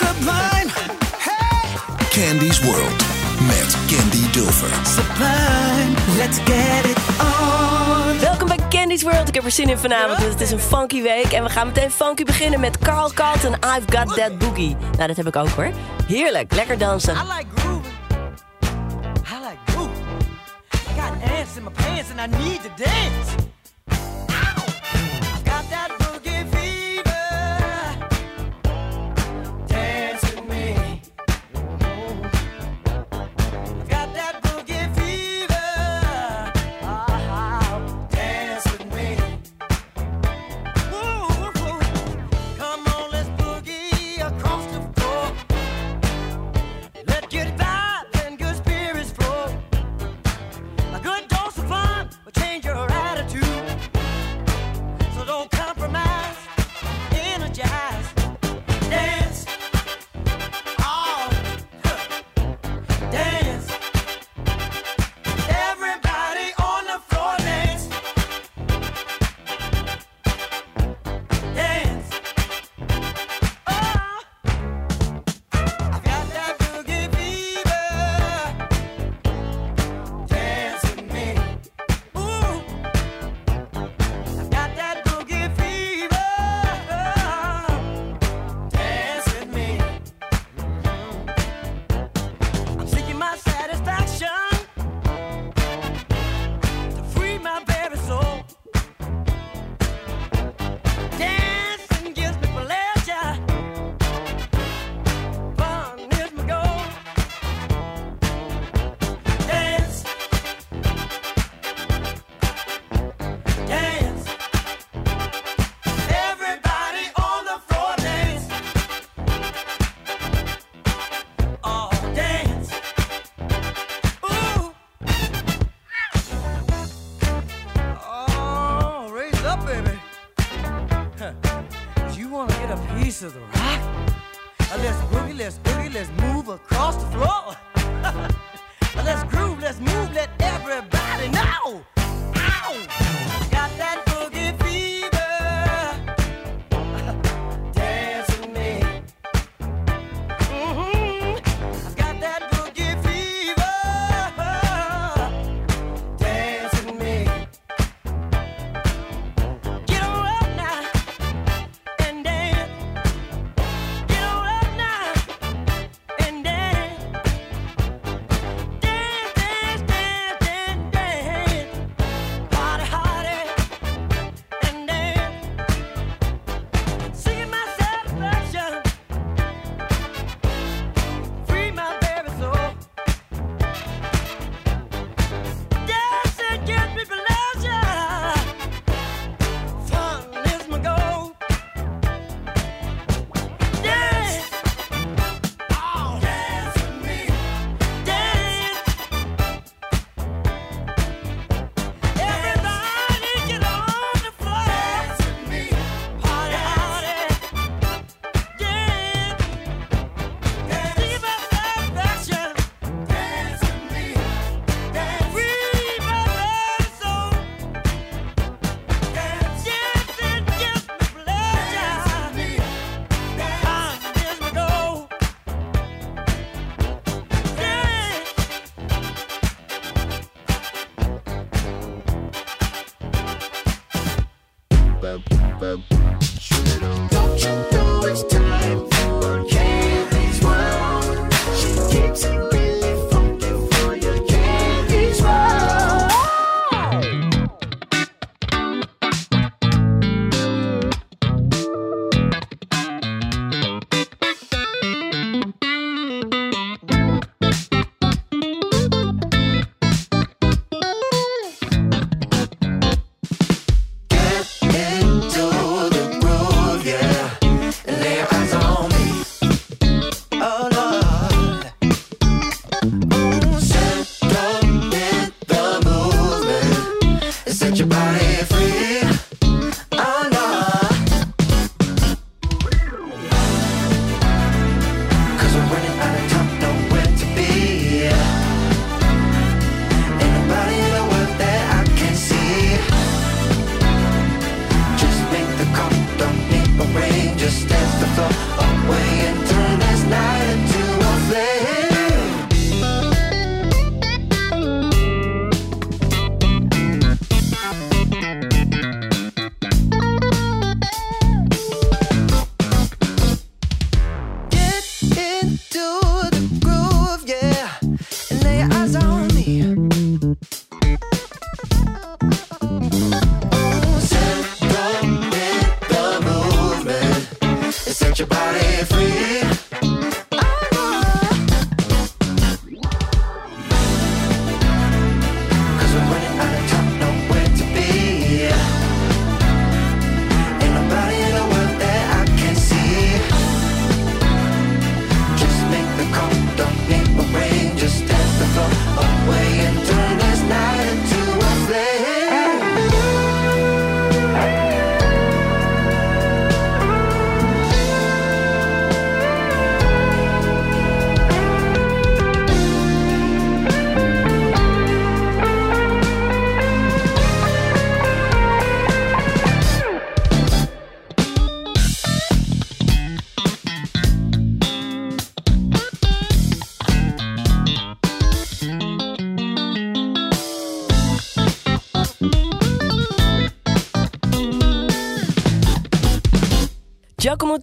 Sublime. Candy's World met Candy Dulfer. Sublime. Let's get it on. Welkom bij Candy's World. Ik heb er zin in vanavond, want het is een funky week. En we gaan meteen funky beginnen met Carl Carlton, I've Got That Boogie. Nou, dat heb ik ook hoor. Heerlijk, lekker dansen. I like grooving. I like grooving. I got ants in my pants and I need to dance. Let's move, let everybody know.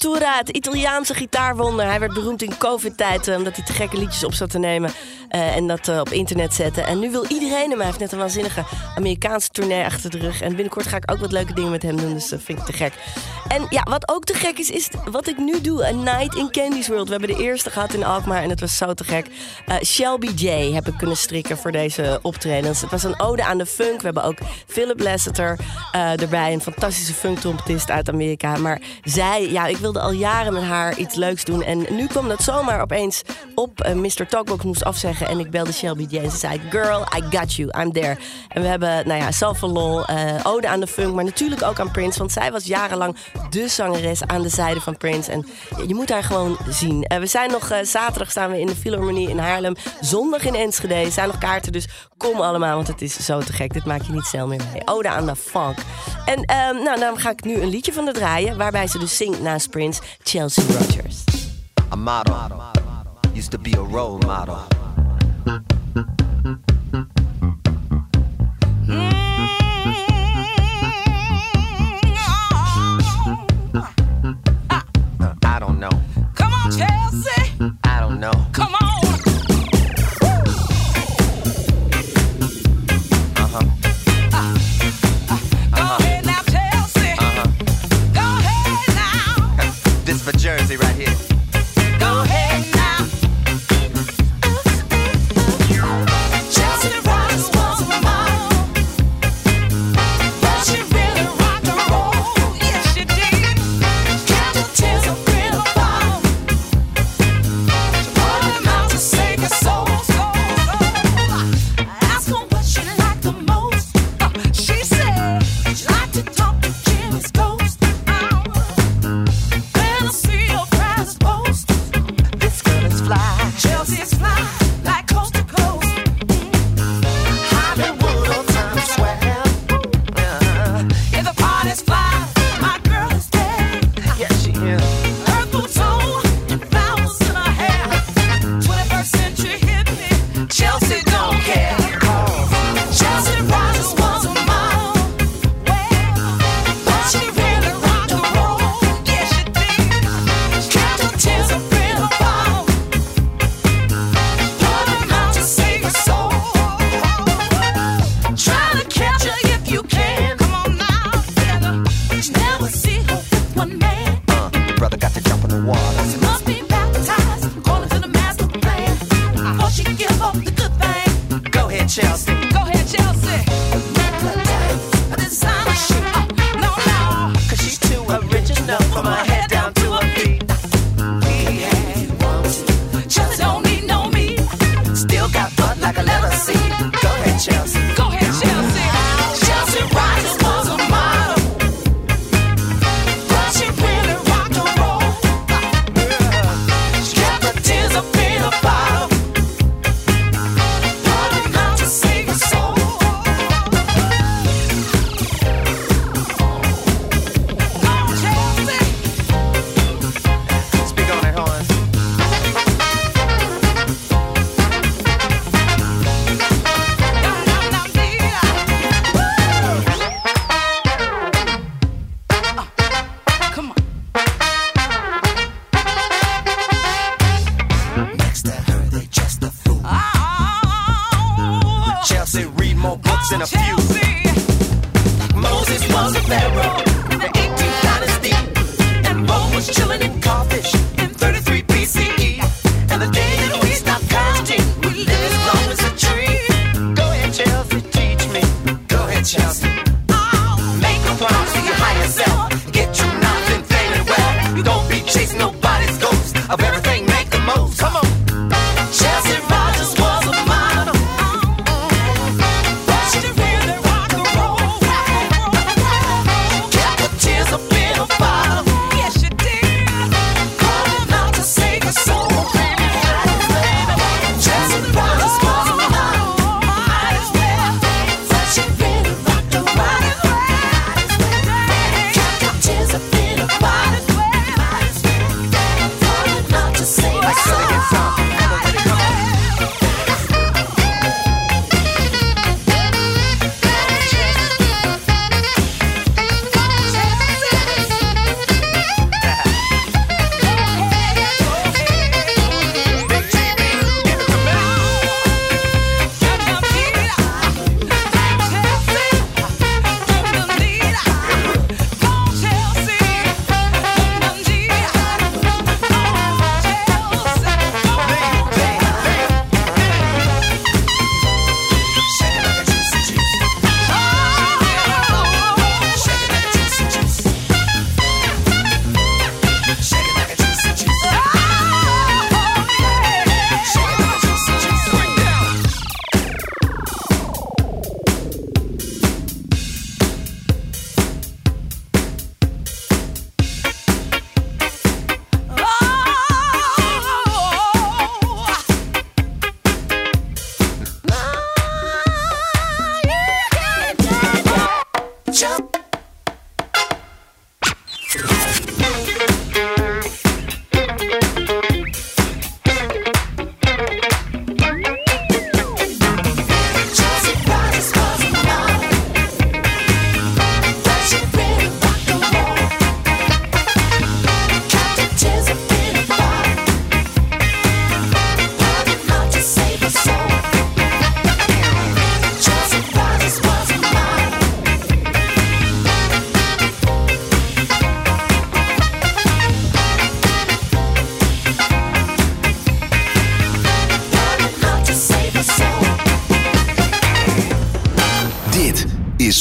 Tura, het Italiaanse gitaarwonder. Hij werd beroemd in covid-tijd eh, omdat hij te gekke liedjes op zat te nemen eh, en dat eh, op internet zetten. En nu wil iedereen hem. Hij heeft net een waanzinnige Amerikaanse tournee achter de rug. En binnenkort ga ik ook wat leuke dingen met hem doen, dus dat vind ik te gek. En ja, wat ook te gek is, is wat ik nu doe. A Night in Candy's World. We hebben de eerste gehad in Alkmaar en het was zo te gek. Eh, Shelby J heb ik kunnen strikken voor deze optredens. Het was een ode aan de funk. We hebben ook Philip Lasseter eh, erbij. Een fantastische funktrompetist uit Amerika. Maar zij, ja, ik wilde al jaren met haar iets leuks doen. En nu kwam dat zomaar opeens op. Eh, Mr. Talkbox moest afzeggen. En ik belde Shelby J. En ze zei, girl, I got you. I'm there. En we hebben, nou ja, zelf een lol. eh, ode aan de funk. Maar natuurlijk ook aan Prince. Want zij was jarenlang de zangeres aan de zijde van Prince. En je moet haar gewoon zien. Eh, we zijn nog eh, zaterdag staan we in de Philharmonie in Haarlem. Zondag in Enschede. Zijn nog kaarten, dus kom allemaal. Want het is zo te gek. Dit maak je niet snel meer mee. Ode aan de funk. En ehm, nou, dan ga ik nu een liedje van de draaien. Waarbij ze dus zingt naast Prince. Chelsea Rogers. A model used to be a role model. Know. Come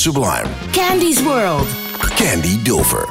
sublime. Candy's World. Candy Dulfer.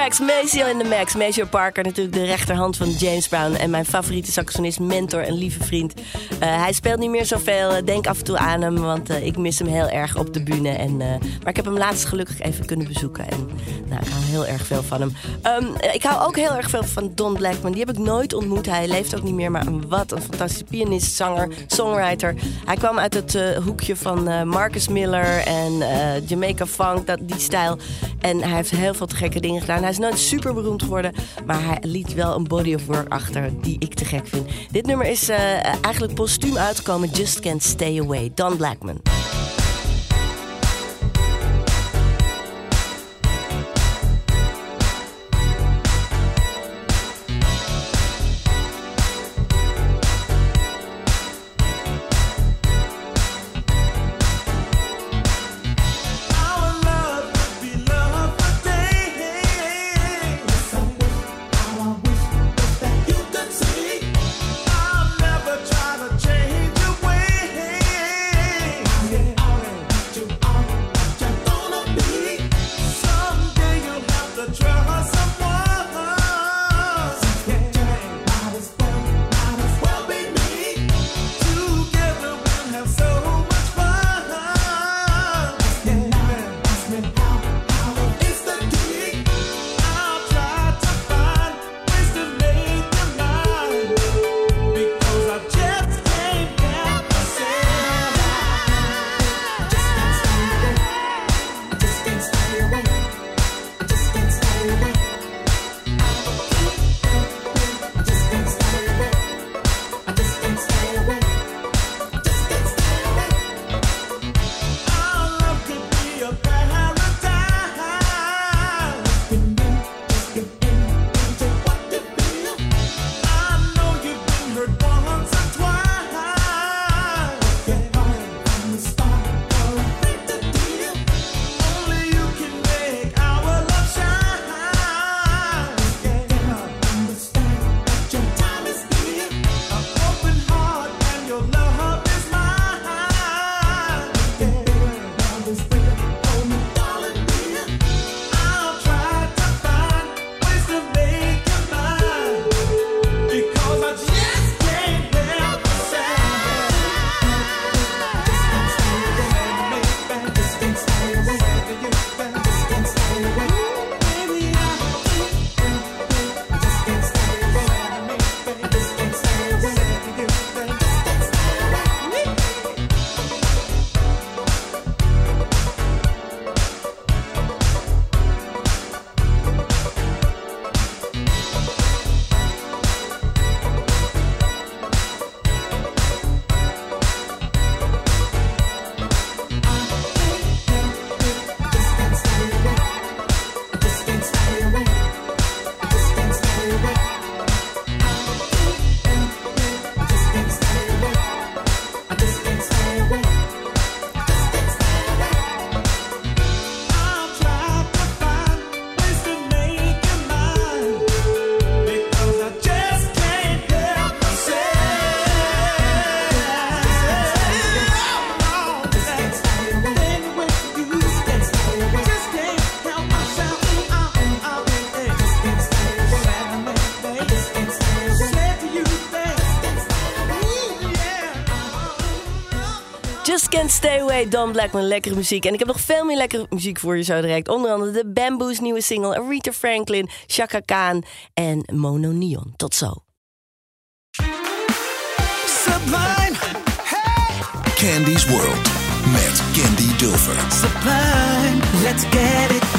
Maceo in the Max. Maceo Parker, natuurlijk de rechterhand van James Brown. En mijn favoriete saxonist, mentor en lieve vriend. Eh, hij speelt niet meer zoveel. Eh, Denk af en toe aan hem, want eh, ik mis hem heel erg op de bühne. En, maar ik heb hem laatst gelukkig even kunnen bezoeken. En heel erg veel van hem. Ehm, eh, ik hou ook heel erg veel van Don Blackman. Die heb ik nooit ontmoet. Hij leeft ook niet meer. Maar wat een fantastische pianist, zanger, songwriter. Hij kwam uit het eh, hoekje van eh, Marcus Miller en eh, Jamaica Funk, dat, die stijl. En hij heeft heel veel te gekke dingen gedaan. Hij is nooit super beroemd geworden, maar hij liet wel een body of work achter die ik te gek vind. Dit nummer is eigenlijk postuum uitgekomen. Just Can't Stay Away. Don Blackman. Stay Away, Don Black met lekkere muziek. En ik heb nog veel meer lekkere muziek voor je zo direct. Onder andere de Bamboos nieuwe single, Aretha Franklin, Chaka Khan en Mono Neon. Tot zo. Sublime! Candy's World met Candy Dulfer. Sublime, let's get it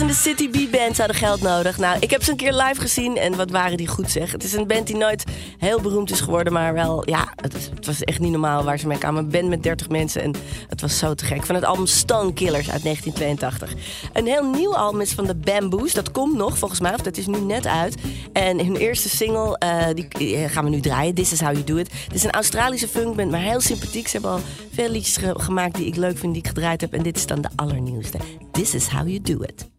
laatst de City B-band hadden geld nodig. Nou, ik heb ze een keer live gezien en wat waren die goed zeg. Het is een band die nooit heel beroemd is geworden, maar wel, ja, het, was echt niet normaal waar ze mee kwamen. Een band met 30 mensen en het was zo te gek. Van het album Stone Killers uit 1982. Een heel nieuw album is van de Bamboos. Dat komt nog volgens mij, of dat is nu net uit. En hun eerste single, eh, die eh, gaan we nu draaien. This is how you do it. Het is een Australische funkband, maar heel sympathiek. Ze hebben al veel liedjes gemaakt die ik leuk vind, die ik gedraaid heb. En dit is dan de allernieuwste. This is how you do it.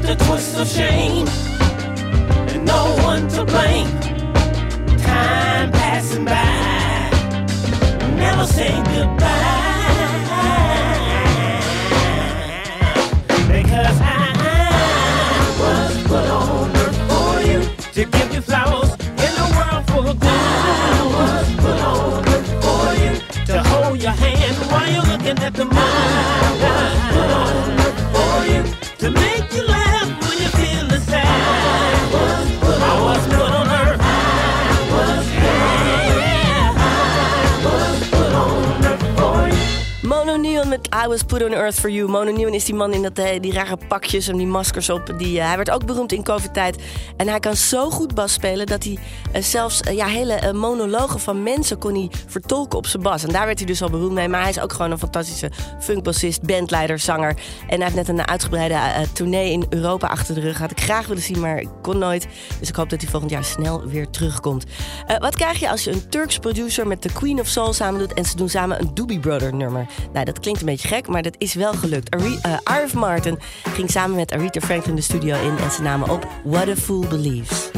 With a twist of shame, and no one to blame. Time passing by, never saying goodbye. Because I was put on earth for you to give you flowers in a world full of gloom. I was put on earth for you to hold your hand while you're looking at the moon. I Was Put On Earth For You. Mono Neon is die man in dat, eh, die rare pakjes en die maskers op. Die, eh, hij werd ook beroemd in COVID-tijd. En hij kan zo goed bas spelen dat hij eh, zelfs ja, hele monologen van mensen kon hij vertolken op zijn bas. En daar werd hij dus al beroemd mee. Maar hij is ook gewoon een fantastische funkbassist, bandleider, zanger. En hij heeft net een uitgebreide tournee in Europa achter de rug. Had ik graag willen zien, maar ik kon nooit. Dus ik hoop dat hij volgend jaar snel weer terugkomt. Wat krijg je als je een Turks producer met de Queen of Soul samen doet... en ze doen samen een Doobie Brother nummer? Nou, dat klinkt een beetje gek, maar dat is wel gelukt. Ari eh, Martin ging samen met Aretha Franklin de studio in... en ze namen op What a Fool Believes.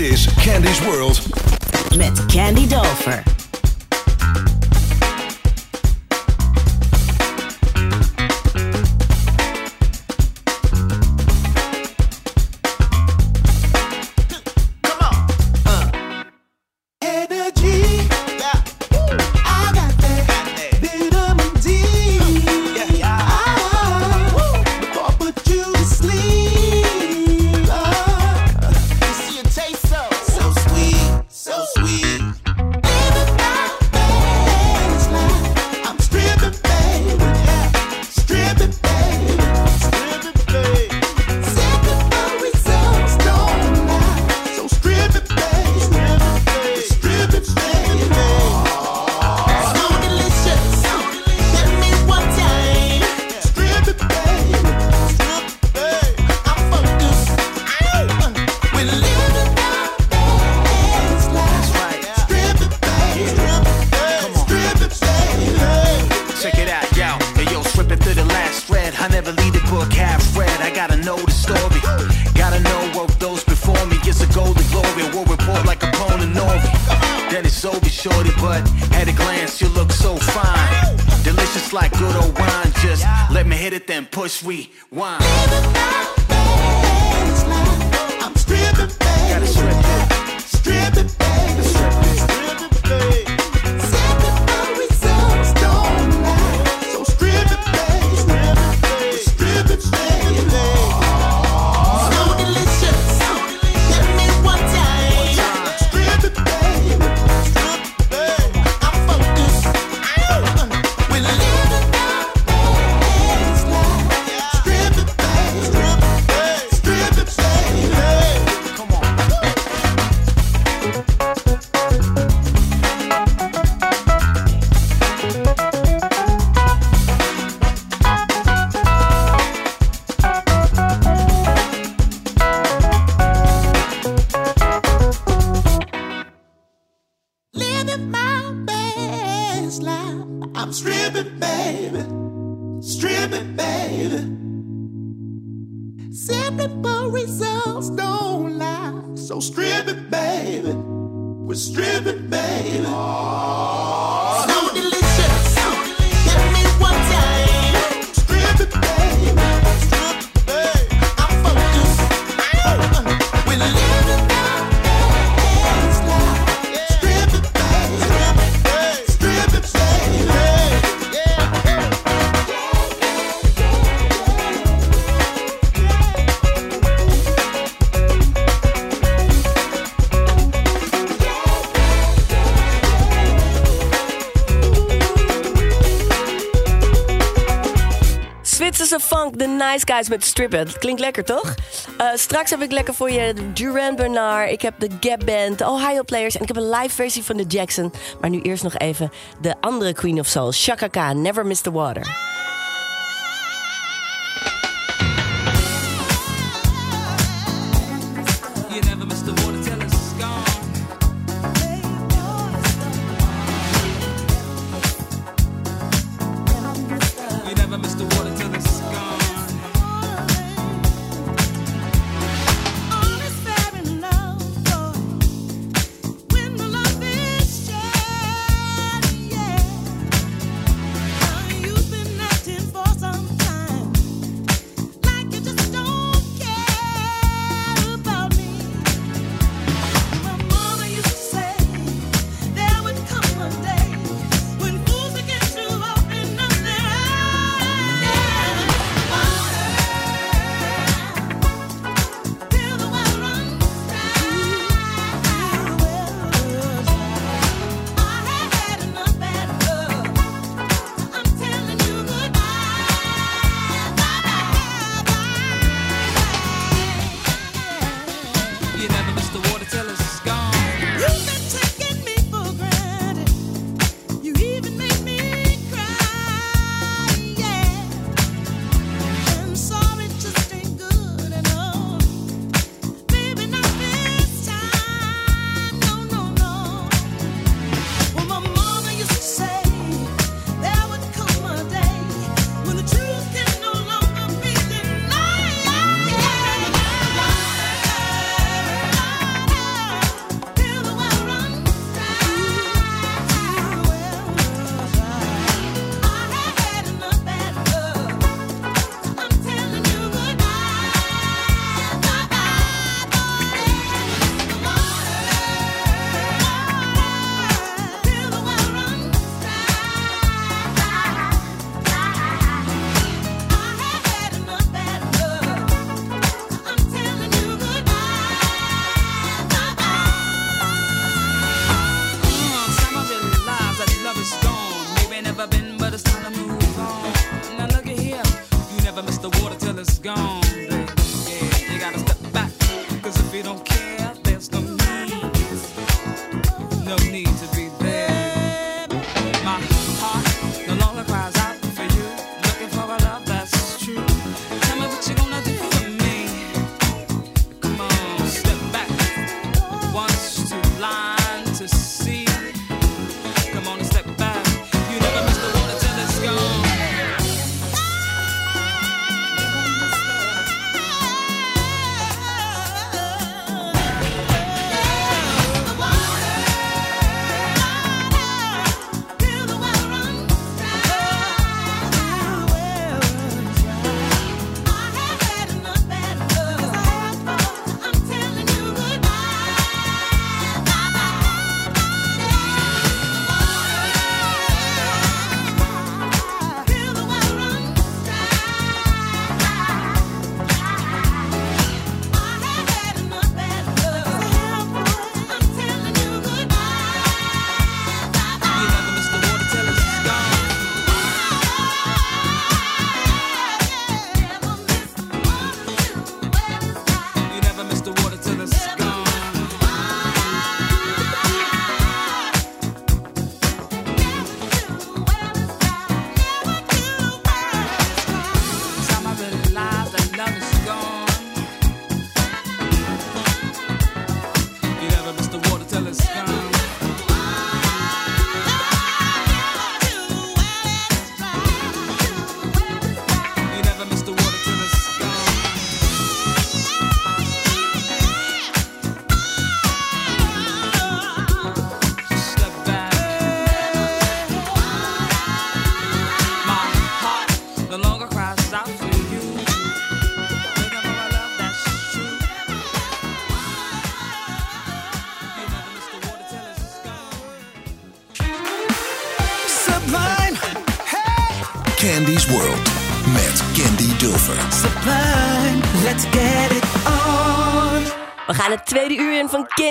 Is Candy's World. Met Candy Dolfer. push, we Nice Guys met Strippen. Klinkt lekker, toch? Eh, straks heb ik lekker voor je Duran Bernard. Ik heb de Gap Band, de Ohio Players. En ik heb een live versie van de Jackson. Maar nu eerst nog even de andere Queen of Soul, Shaka Khan, Never Miss the Water.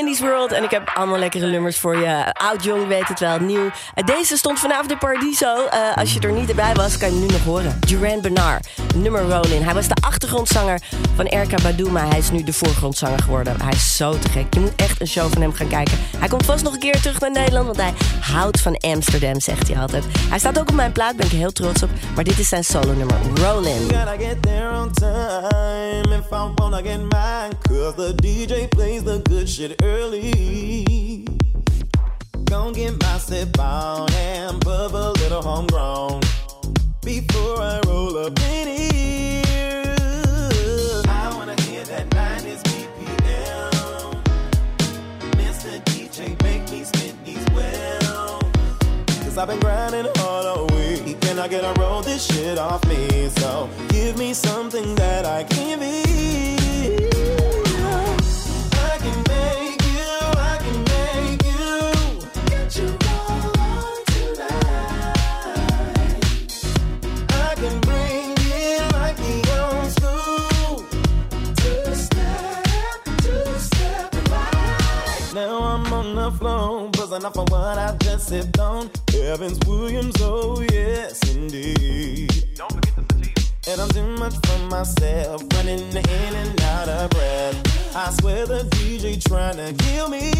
90s were En ik heb allemaal lekkere nummers voor je. Oud, jong, weet het wel, nieuw. Eh, Deze stond vanavond in Paradiso. Eh, als je er niet bij was, kan je nu nog horen. Duran Bernard, nummer Rolling. Hij was de achtergrondzanger van Erika Badu, maar hij is nu de voorgrondzanger geworden. Hij is zo te gek. Je moet echt een show van hem gaan kijken. Hij komt vast nog een keer terug naar Nederland, want hij houdt van Amsterdam, zegt hij altijd. Hij staat ook op mijn plaat, ben ik heel trots op. Maar dit is zijn solo nummer, mine. Cause the DJ plays the good shit early. Gon' get my sip on and pub a little homegrown before I roll up in here. I wanna hear that 90s BPM. Mr. DJ, make me spin these well. Cause I've been grinding all week and I gotta roll this shit off me. So give me something that I can be. On buzzing off of what I just sipped on. Evans Williams, oh yes indeed. Don't forget the and I'm too much for myself, running in and out of breath. I swear the DJ trying to kill me.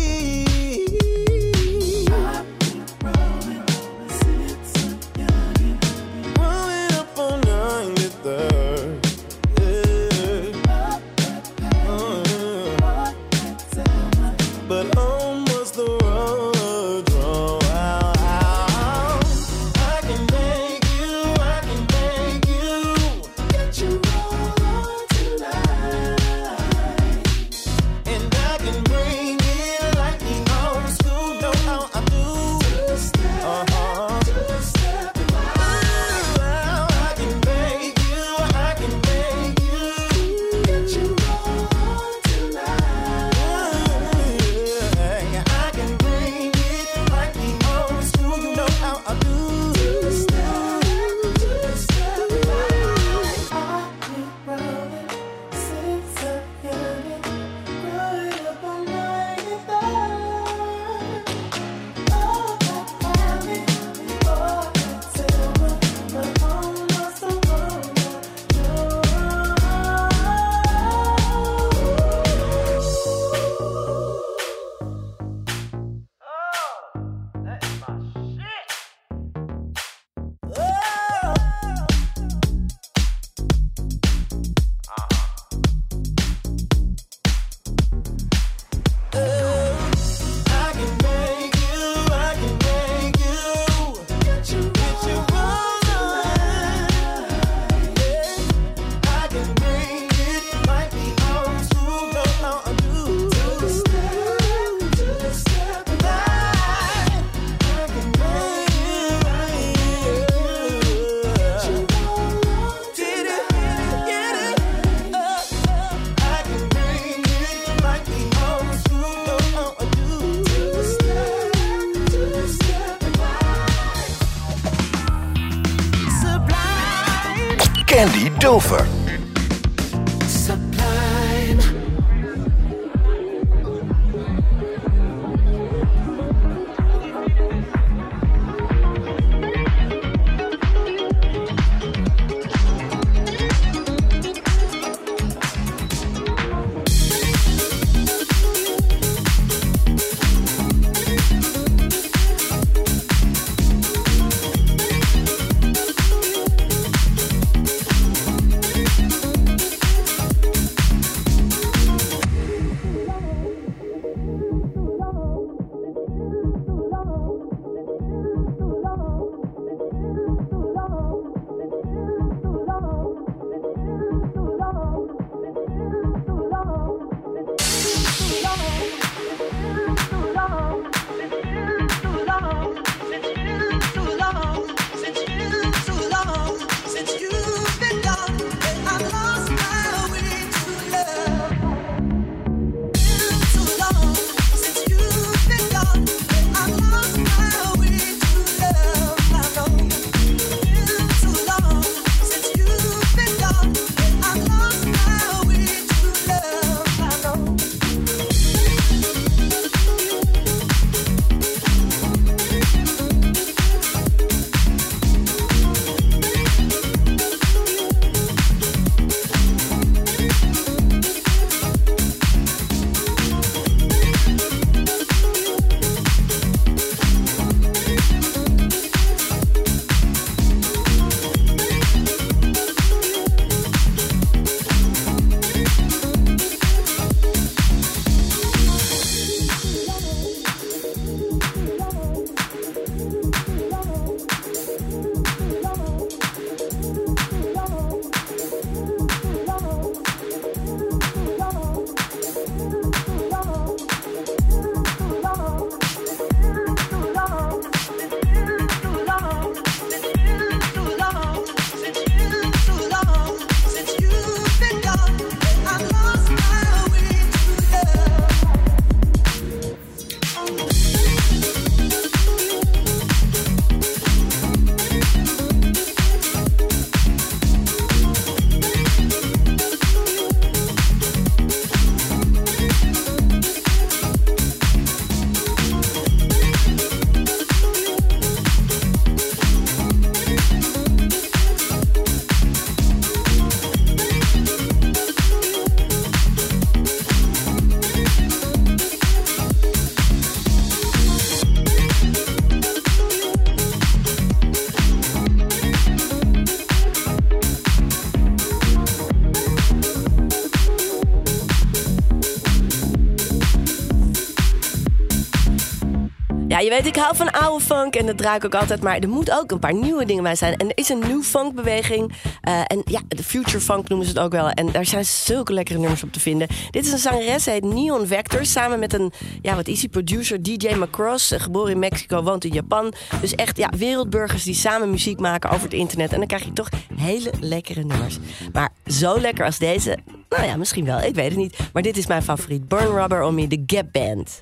Je weet, ik hou van oude funk en dat draai ik ook altijd. Maar er moet ook een paar nieuwe dingen bij zijn. En er is een nieuw funkbeweging. eh, en ja, de future funk noemen ze het ook wel. En daar zijn zulke lekkere nummers op te vinden. Dit is een zangeres, heet Neon Vector. Samen met een, ja, wat is producer DJ Macross. eh, Geboren in Mexico, woont in Japan. Dus echt, ja, wereldburgers die samen muziek maken over het internet. En dan krijg je toch hele lekkere nummers. Maar zo lekker als deze, nou ja, misschien wel. Ik weet het niet. Maar dit is mijn favoriet. Burn Rubber on Me, de Gap Band.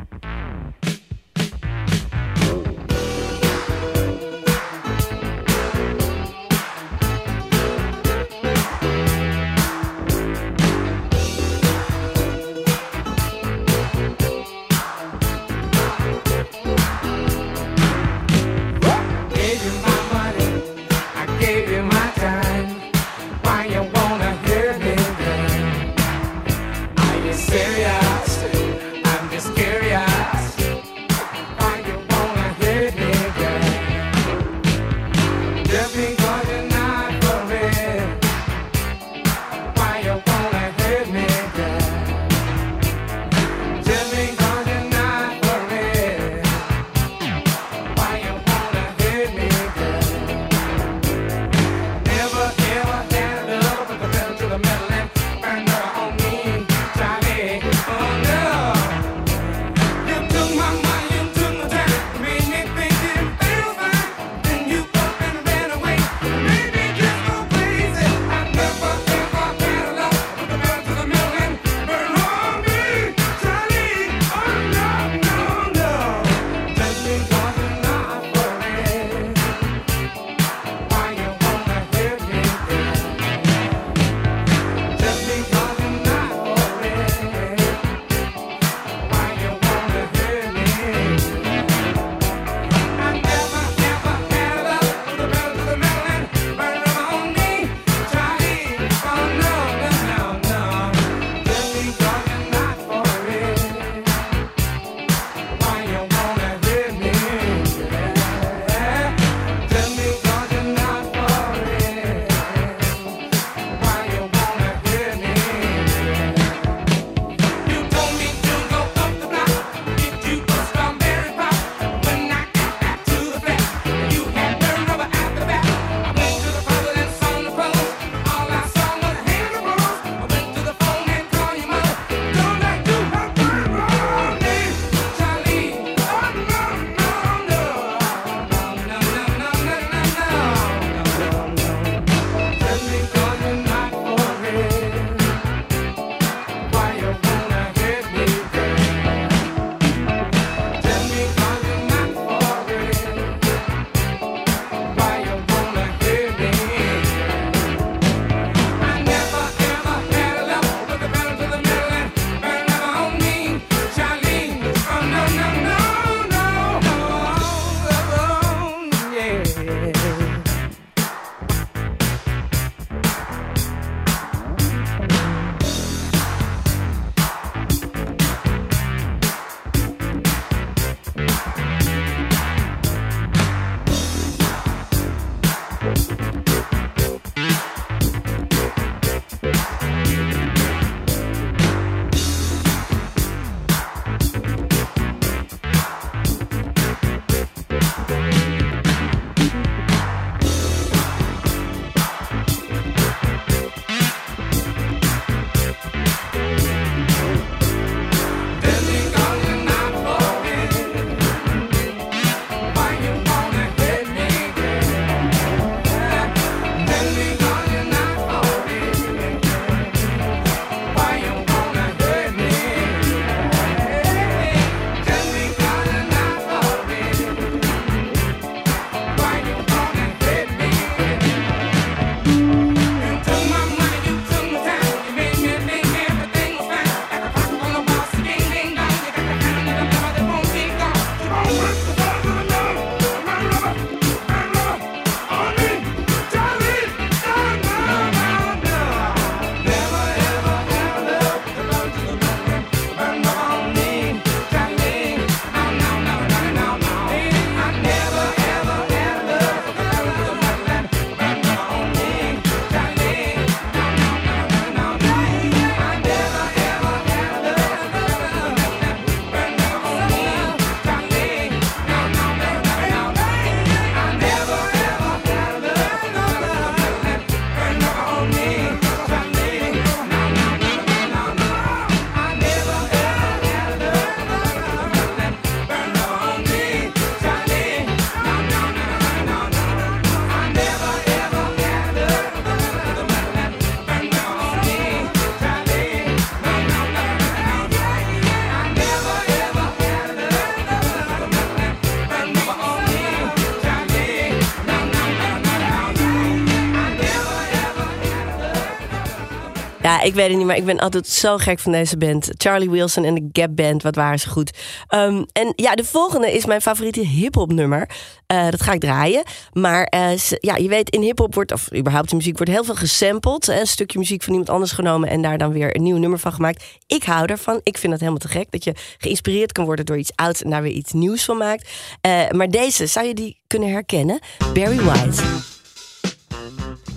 Ik weet het niet, maar ik ben altijd zo gek van deze band. Charlie Wilson en de Gap Band, wat waren ze goed. Ehm, en ja, de volgende is mijn favoriete hip-hop nummer. Eh, dat ga ik draaien. Maar eh, ja, je weet, in hip-hop wordt, of überhaupt in muziek, wordt heel veel gesampled. hè, Een stukje muziek van iemand anders genomen en daar dan weer een nieuw nummer van gemaakt. Ik hou daarvan. Ik vind dat helemaal te gek. Dat je geïnspireerd kan worden door iets ouds en daar weer iets nieuws van maakt. Eh, maar deze, zou je die kunnen herkennen? Barry White.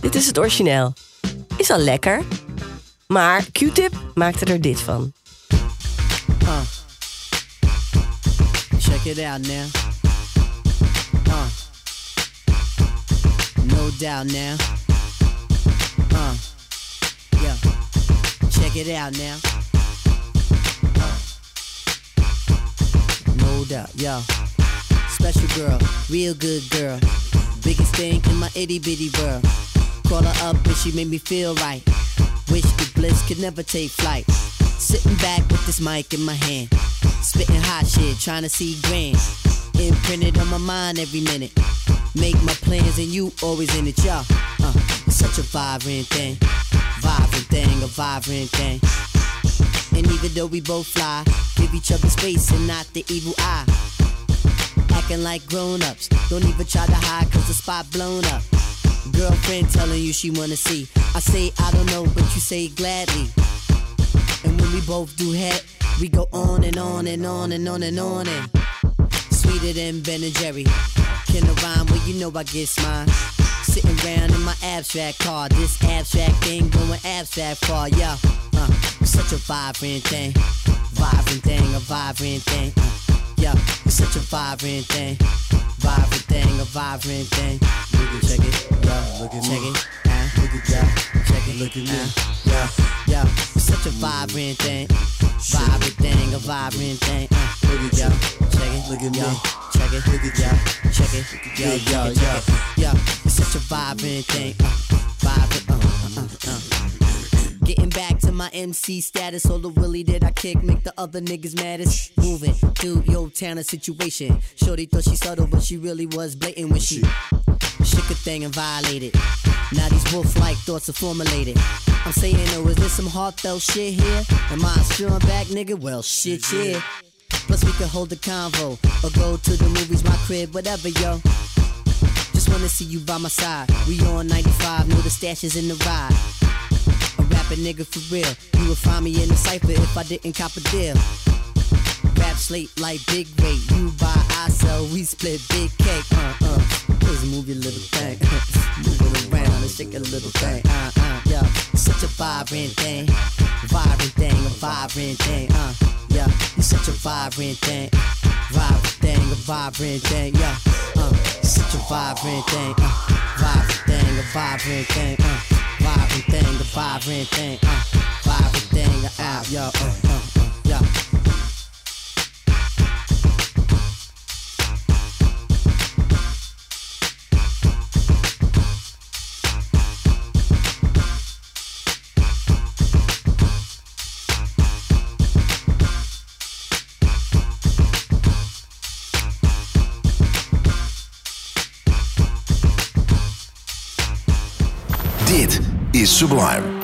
Dit is het origineel. Is al lekker. Maar Q-Tip maakte er dit van. Uh. Check it out now. Uh. No doubt now. Uh. Yeah. Check it out now. No doubt, yeah. Special girl, real good girl. Biggest thing in my itty bitty world. Call her up and she made me feel right. Wish the bliss could never take flight. Sitting back with this mic in my hand. Spitting hot shit, trying to see grand. Imprinted on my mind every minute. Make my plans and you always in it, y'all. Uh, it's such a vibrant thing. Vibrant thing, a vibrant thing. And even though we both fly, give each other space and not the evil eye. Acting like grown ups. Don't even try to hide cause the spot blown up. Girlfriend telling you she wanna see. I say I don't know, but you say gladly. And when we both do head, we go on and on and on and on and on and sweeter than Ben and Jerry. Can I rhyme? Well, you know I get mine. Sitting around in my abstract car, this abstract thing going abstract far, yeah. Uh, such a vibrant thing, vibrant thing, a vibrant thing. Uh, yeah, it's such a vibrant thing, vibrant thing, a vibrant thing. Look at, check it, yeah, look at check it, uh, look at yeah, check it, look at me, yeah, yeah, it's such a vibrant thing, vibrant thing, a vibrant thing. Uh, look at yeah, check it, look at me, check it, look at yeah, check it, yeah, yeah, yeah, yeah, it's such a vibrant thing, uh, uh, uh, uh, uh. Getting back to my MC status, all the willy that I kick make the other niggas maddest. Moving through your town and situation. Shorty thought she subtle, but she really was blatant when she shook a thing and violated. Now these wolf-like thoughts are formulated. I'm saying, oh, is this some heartfelt shit here? Am I a strong back nigga? Well, shit, yeah. Plus we could hold a convo or go to the movies, my crib, whatever, yo. Just wanna see you by my side. We on 95, know the stash is in the ride. A nigga for real. You would find me in the cipher if I didn't cop a deal. Rap slate like big rate. You buy, I sell, we split big cake. Uh uh. Just move your little thing. move it around and shake a little thing. Uh uh. Yeah. Such a vibrant thing. Vibrant thing, a vibrant thing. Uh. Yeah. You're such a vibrant thing. Vibrant thing, a vibrant thing. Yeah. Uh. Such a vibrant thing. Uh. Vibrant thing, a vibrant thing. Uh. Vibrant thing, a vibrant thing. Uh. Vibrant thing, a out. Yo. Uh. Is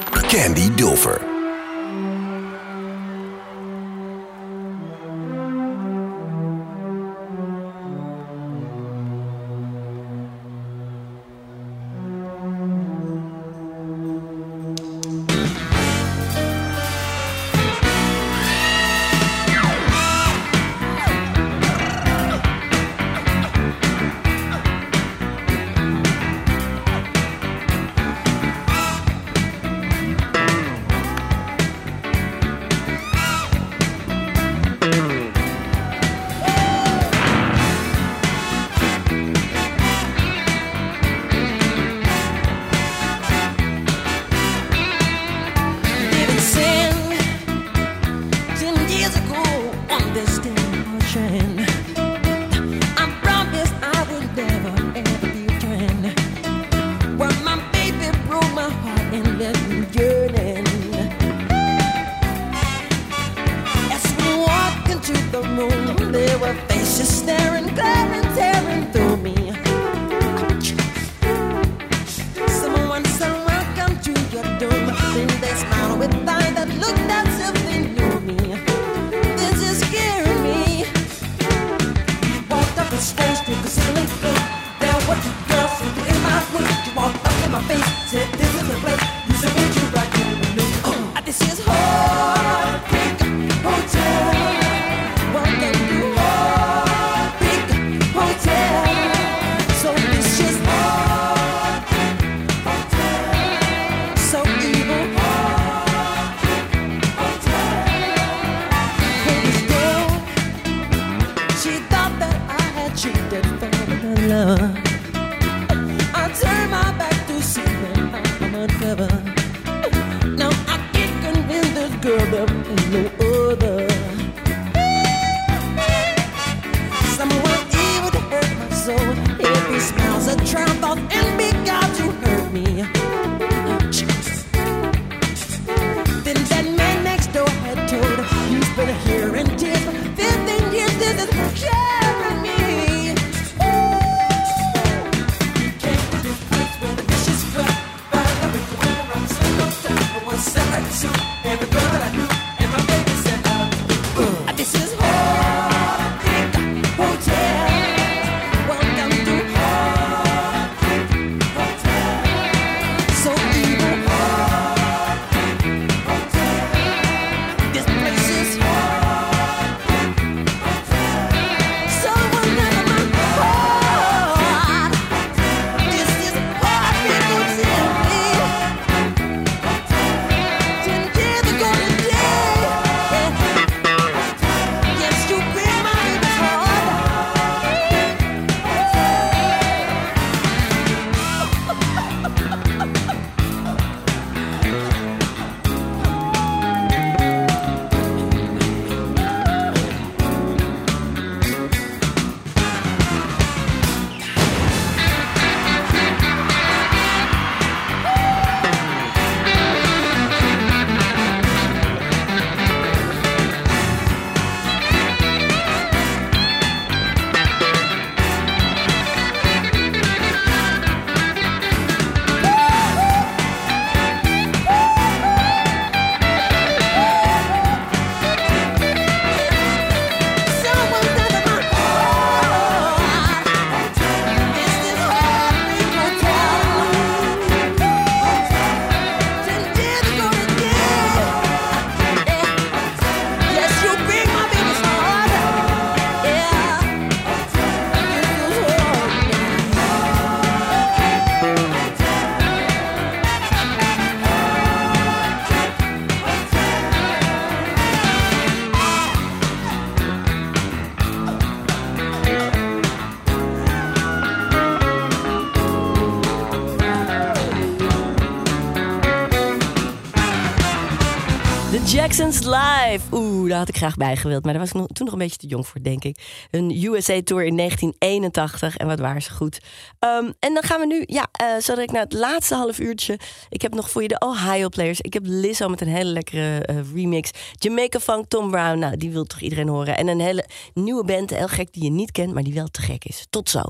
ik graag bij gewild. Maar daar was ik toen nog een beetje te jong voor, denk ik. Een USA-tour in 1981. En wat waren ze goed. Ehm, en dan gaan we nu, ja, eh zo direct naar het laatste half uurtje. Ik heb nog voor je de Ohio Players. Ik heb Lizzo met een hele lekkere eh, remix. Jamaica Funk, Tom Brown. Nou, die wil toch iedereen horen. En een hele nieuwe band, heel gek, die je niet kent, maar die wel te gek is. Tot zo.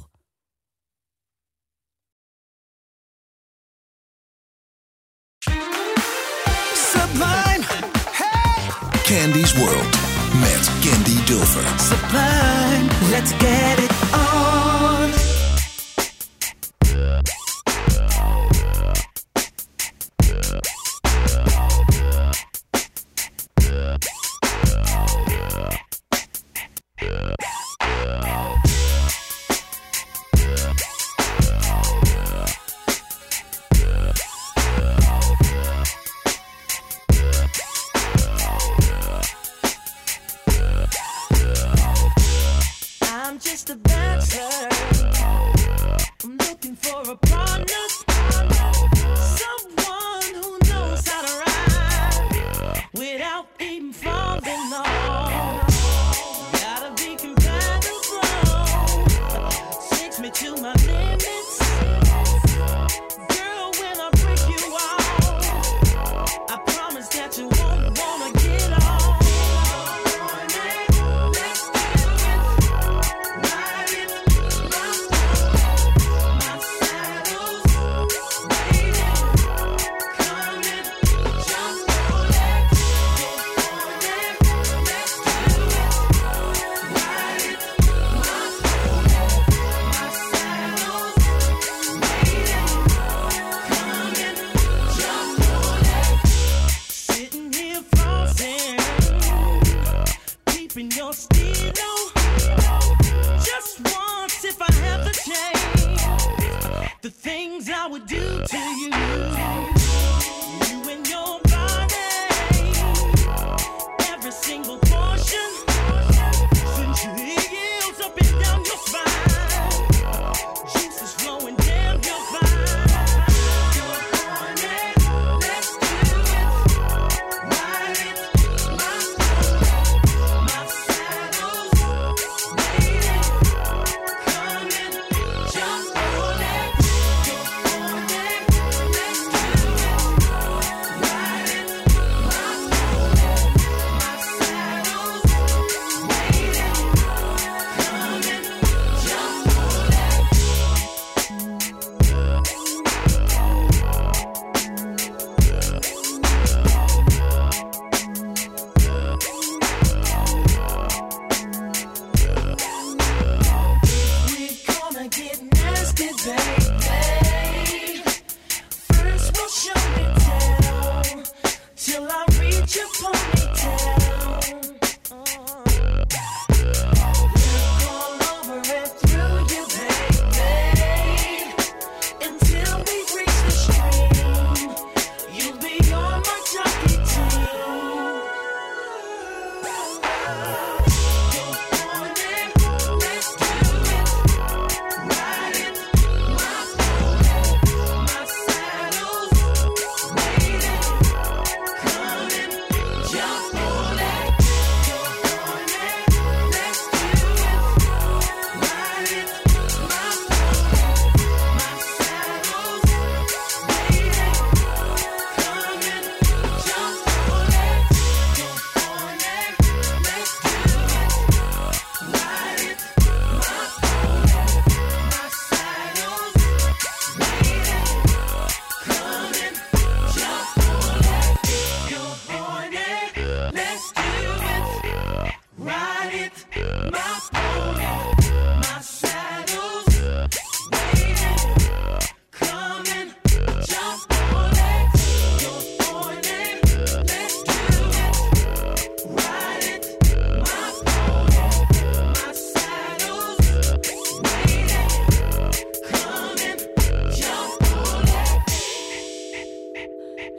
Candy's World met Candy Dulfer. Sublime, let's get it on. I'm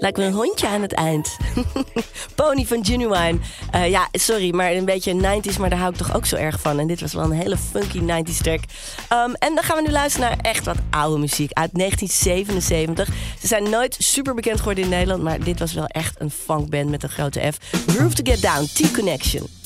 Lijkt een hondje aan het eind. Pony van Genuine. Eh, ja, sorry, maar een beetje 90s, maar daar hou ik toch ook zo erg van. En dit was wel een hele funky 90s track. Ehm, en dan gaan we nu luisteren naar echt wat oude muziek uit 1977. Ze zijn nooit super bekend geworden in Nederland, maar dit was wel echt een funkband met een grote F. Groove to Get Down, T-Connection.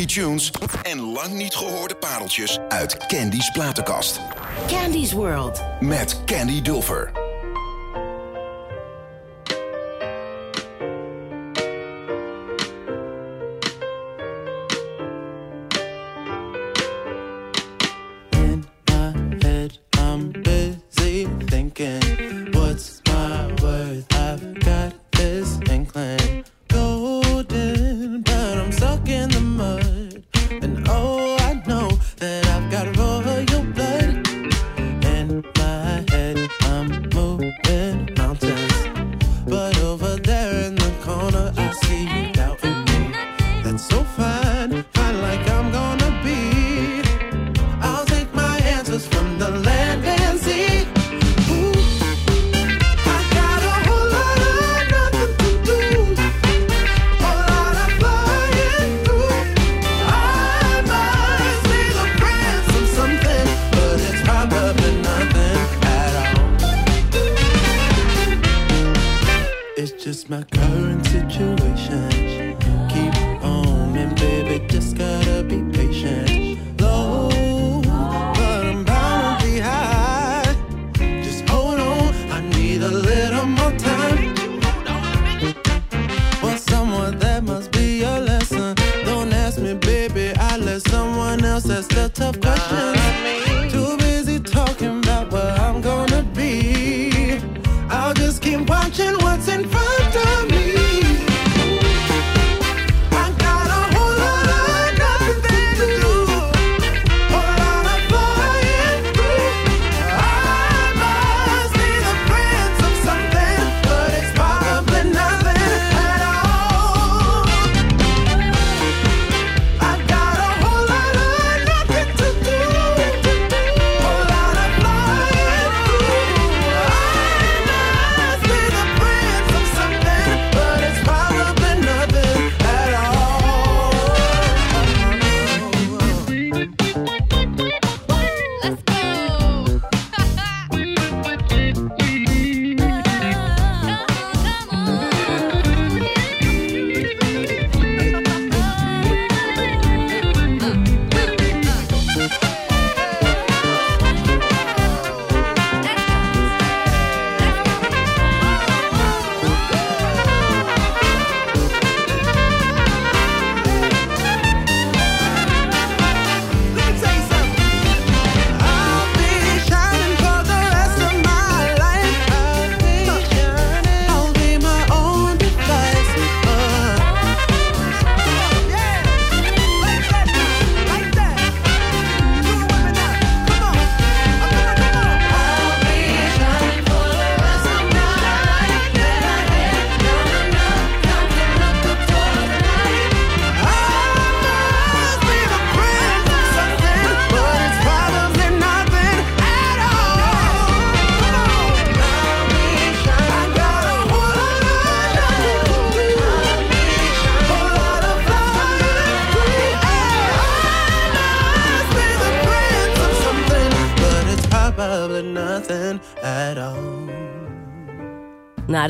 Funky tunes en lang niet gehoorde pareltjes uit Candy's platenkast. Candy's World. Met Candy Dulfer.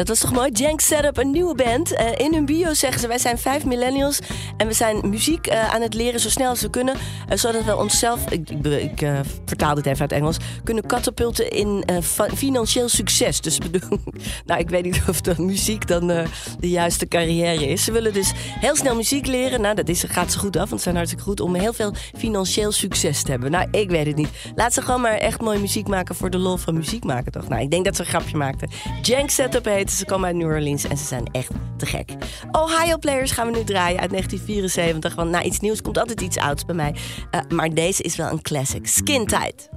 Dat was toch mooi. Jank Setup, een nieuwe band. Eh, in hun bio zeggen ze, wij zijn vijf millennials... en we zijn muziek eh, aan het leren zo snel als we kunnen... eh, zodat we onszelf, ik, ik, vertaal dit even uit Engels... kunnen katapulten in financieel succes. Dus nou, ik weet niet of de muziek dan de juiste carrière is. Ze willen dus heel snel muziek leren. Nou, dat is, gaat ze goed af, want ze zijn hartstikke goed... om heel veel financieel succes te hebben. Nou, ik weet het niet. Laat ze gewoon maar echt mooie muziek maken... voor de lol van muziek maken, toch? Nou, ik denk dat ze een grapje maakten. Jank Setup heet. Ze komen uit New Orleans en ze zijn echt te gek. Ohio Players gaan we nu draaien uit 1974. Want na iets nieuws komt altijd iets ouds bij mij. Eh, maar deze is wel een classic. Skin Tight.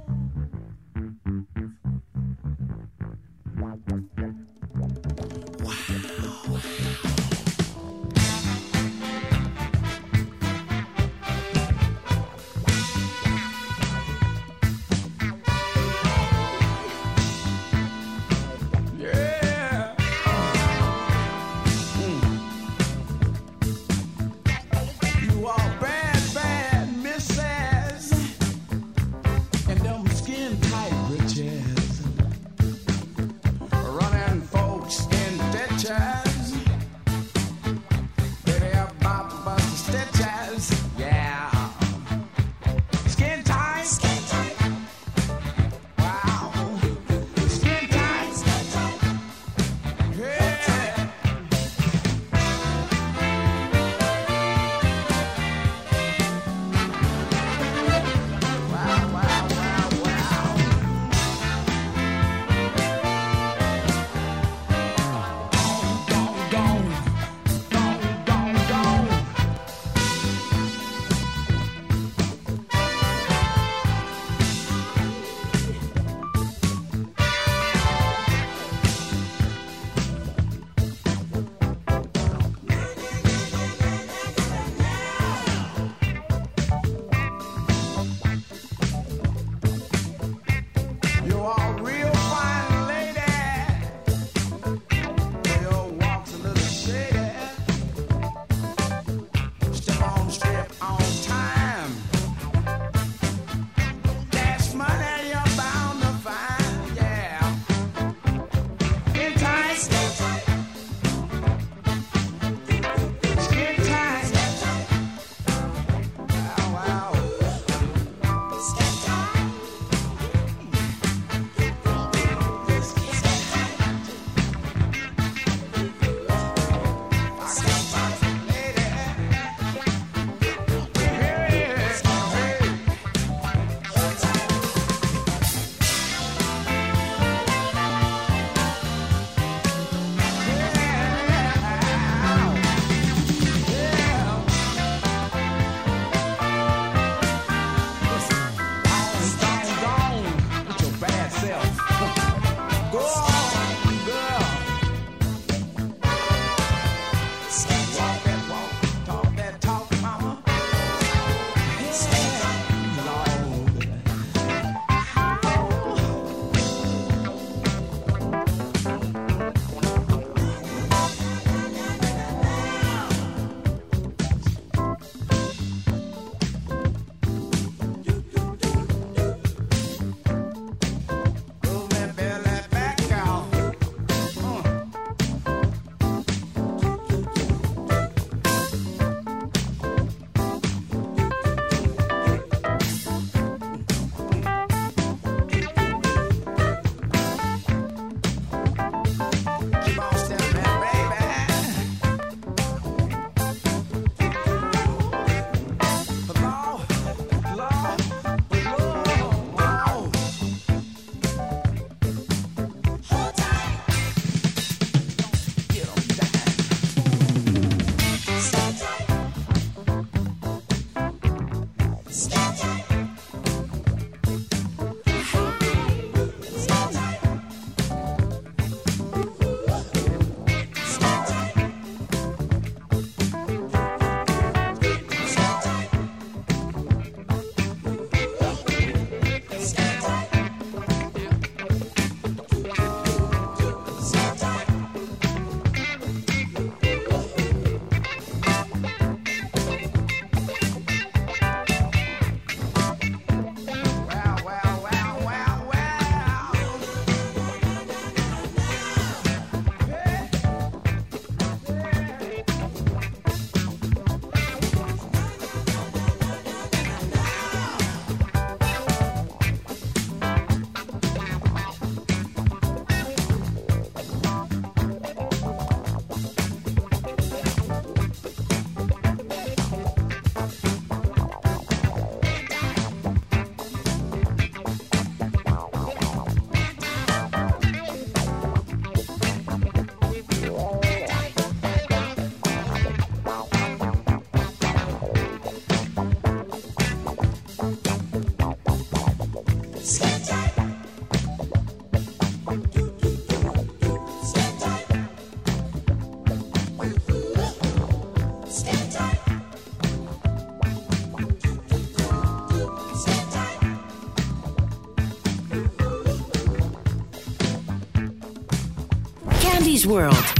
World.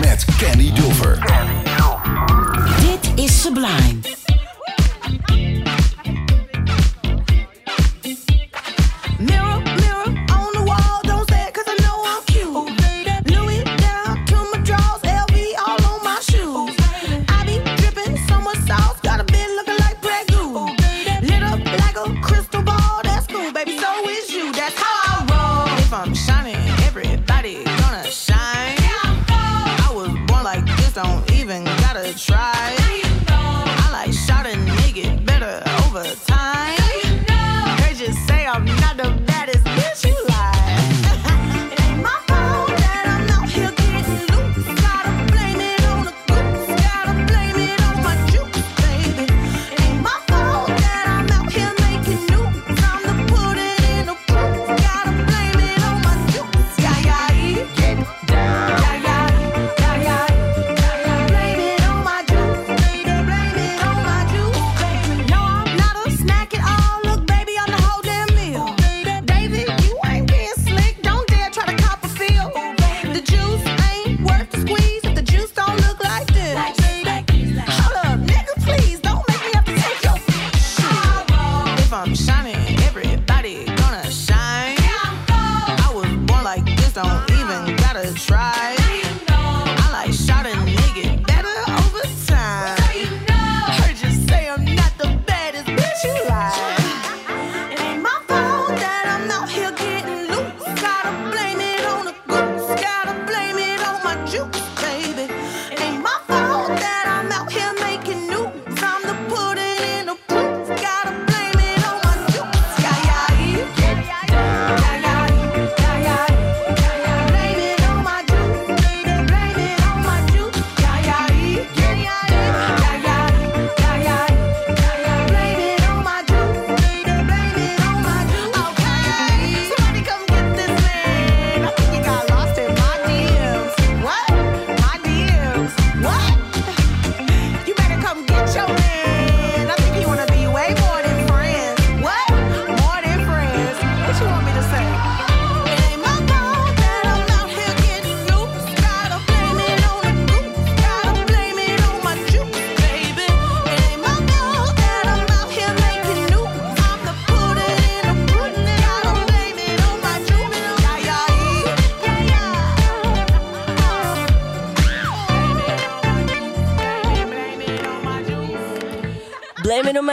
Met Candy Dulfer. Dit is Sublime.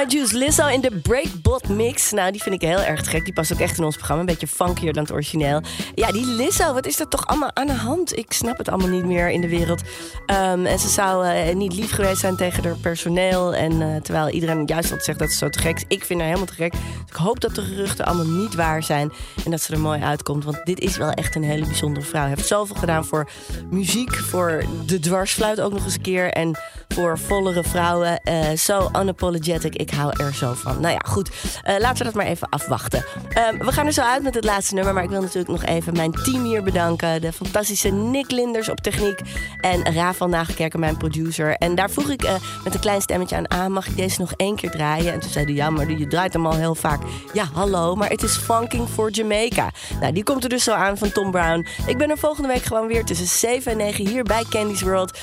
My. Lizzo in de Breakbot mix. Nou, die vind ik heel erg gek. Die past ook echt in ons programma. Een beetje funkier dan het origineel. Ja, die Lizzo, wat is er toch allemaal aan de hand? Ik snap het allemaal niet meer in de wereld. Ehm, en ze zou eh, niet lief geweest zijn tegen haar personeel. En eh, terwijl iedereen juist altijd zegt dat ze zo te gek is. Ik vind haar helemaal te gek. Dus ik hoop dat de geruchten allemaal niet waar zijn. En dat ze er mooi uitkomt. Want dit is wel echt een hele bijzondere vrouw. Hij heeft zoveel gedaan voor muziek. Voor de dwarsfluit ook nog eens een keer. En voor vollere vrouwen. Eh, Zo unapologetic. Ik hou er zo van. Nou ja, goed. Eh, laten we dat maar even afwachten. Ehm, we gaan er zo uit met het laatste nummer. Maar ik wil natuurlijk nog even mijn team hier bedanken. De fantastische Nick Linders op techniek. En Raaf van Nagelkerken, mijn producer. En daar vroeg ik eh, met een klein stemmetje aan... Ah, mag ik deze nog één keer draaien? En toen zei hij, ja, maar je draait hem al heel vaak. Ja, hallo, maar het is Funking for Jamaica. Nou, die komt er dus zo aan van Tom Brown. Ik ben er volgende week gewoon weer tussen 7 en 9 hier bij Candy's World.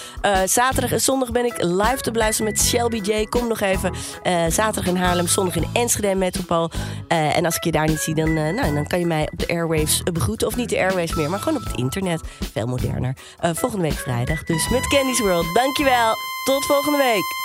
Zaterdag en zondag ben ik live te beluisteren met Shelby J. Kom nog even. Eh, zaterdag in Haarlem, zondag in Enschede Metropool. Eh, en als ik je daar niet zie, dan, eh, nou, dan kan je mij op de airwaves begroeten. Of niet de airwaves meer, maar gewoon op het internet. Veel moderner. Volgende week vrijdag. Dus met Candy's World. Dankjewel. Tot volgende week.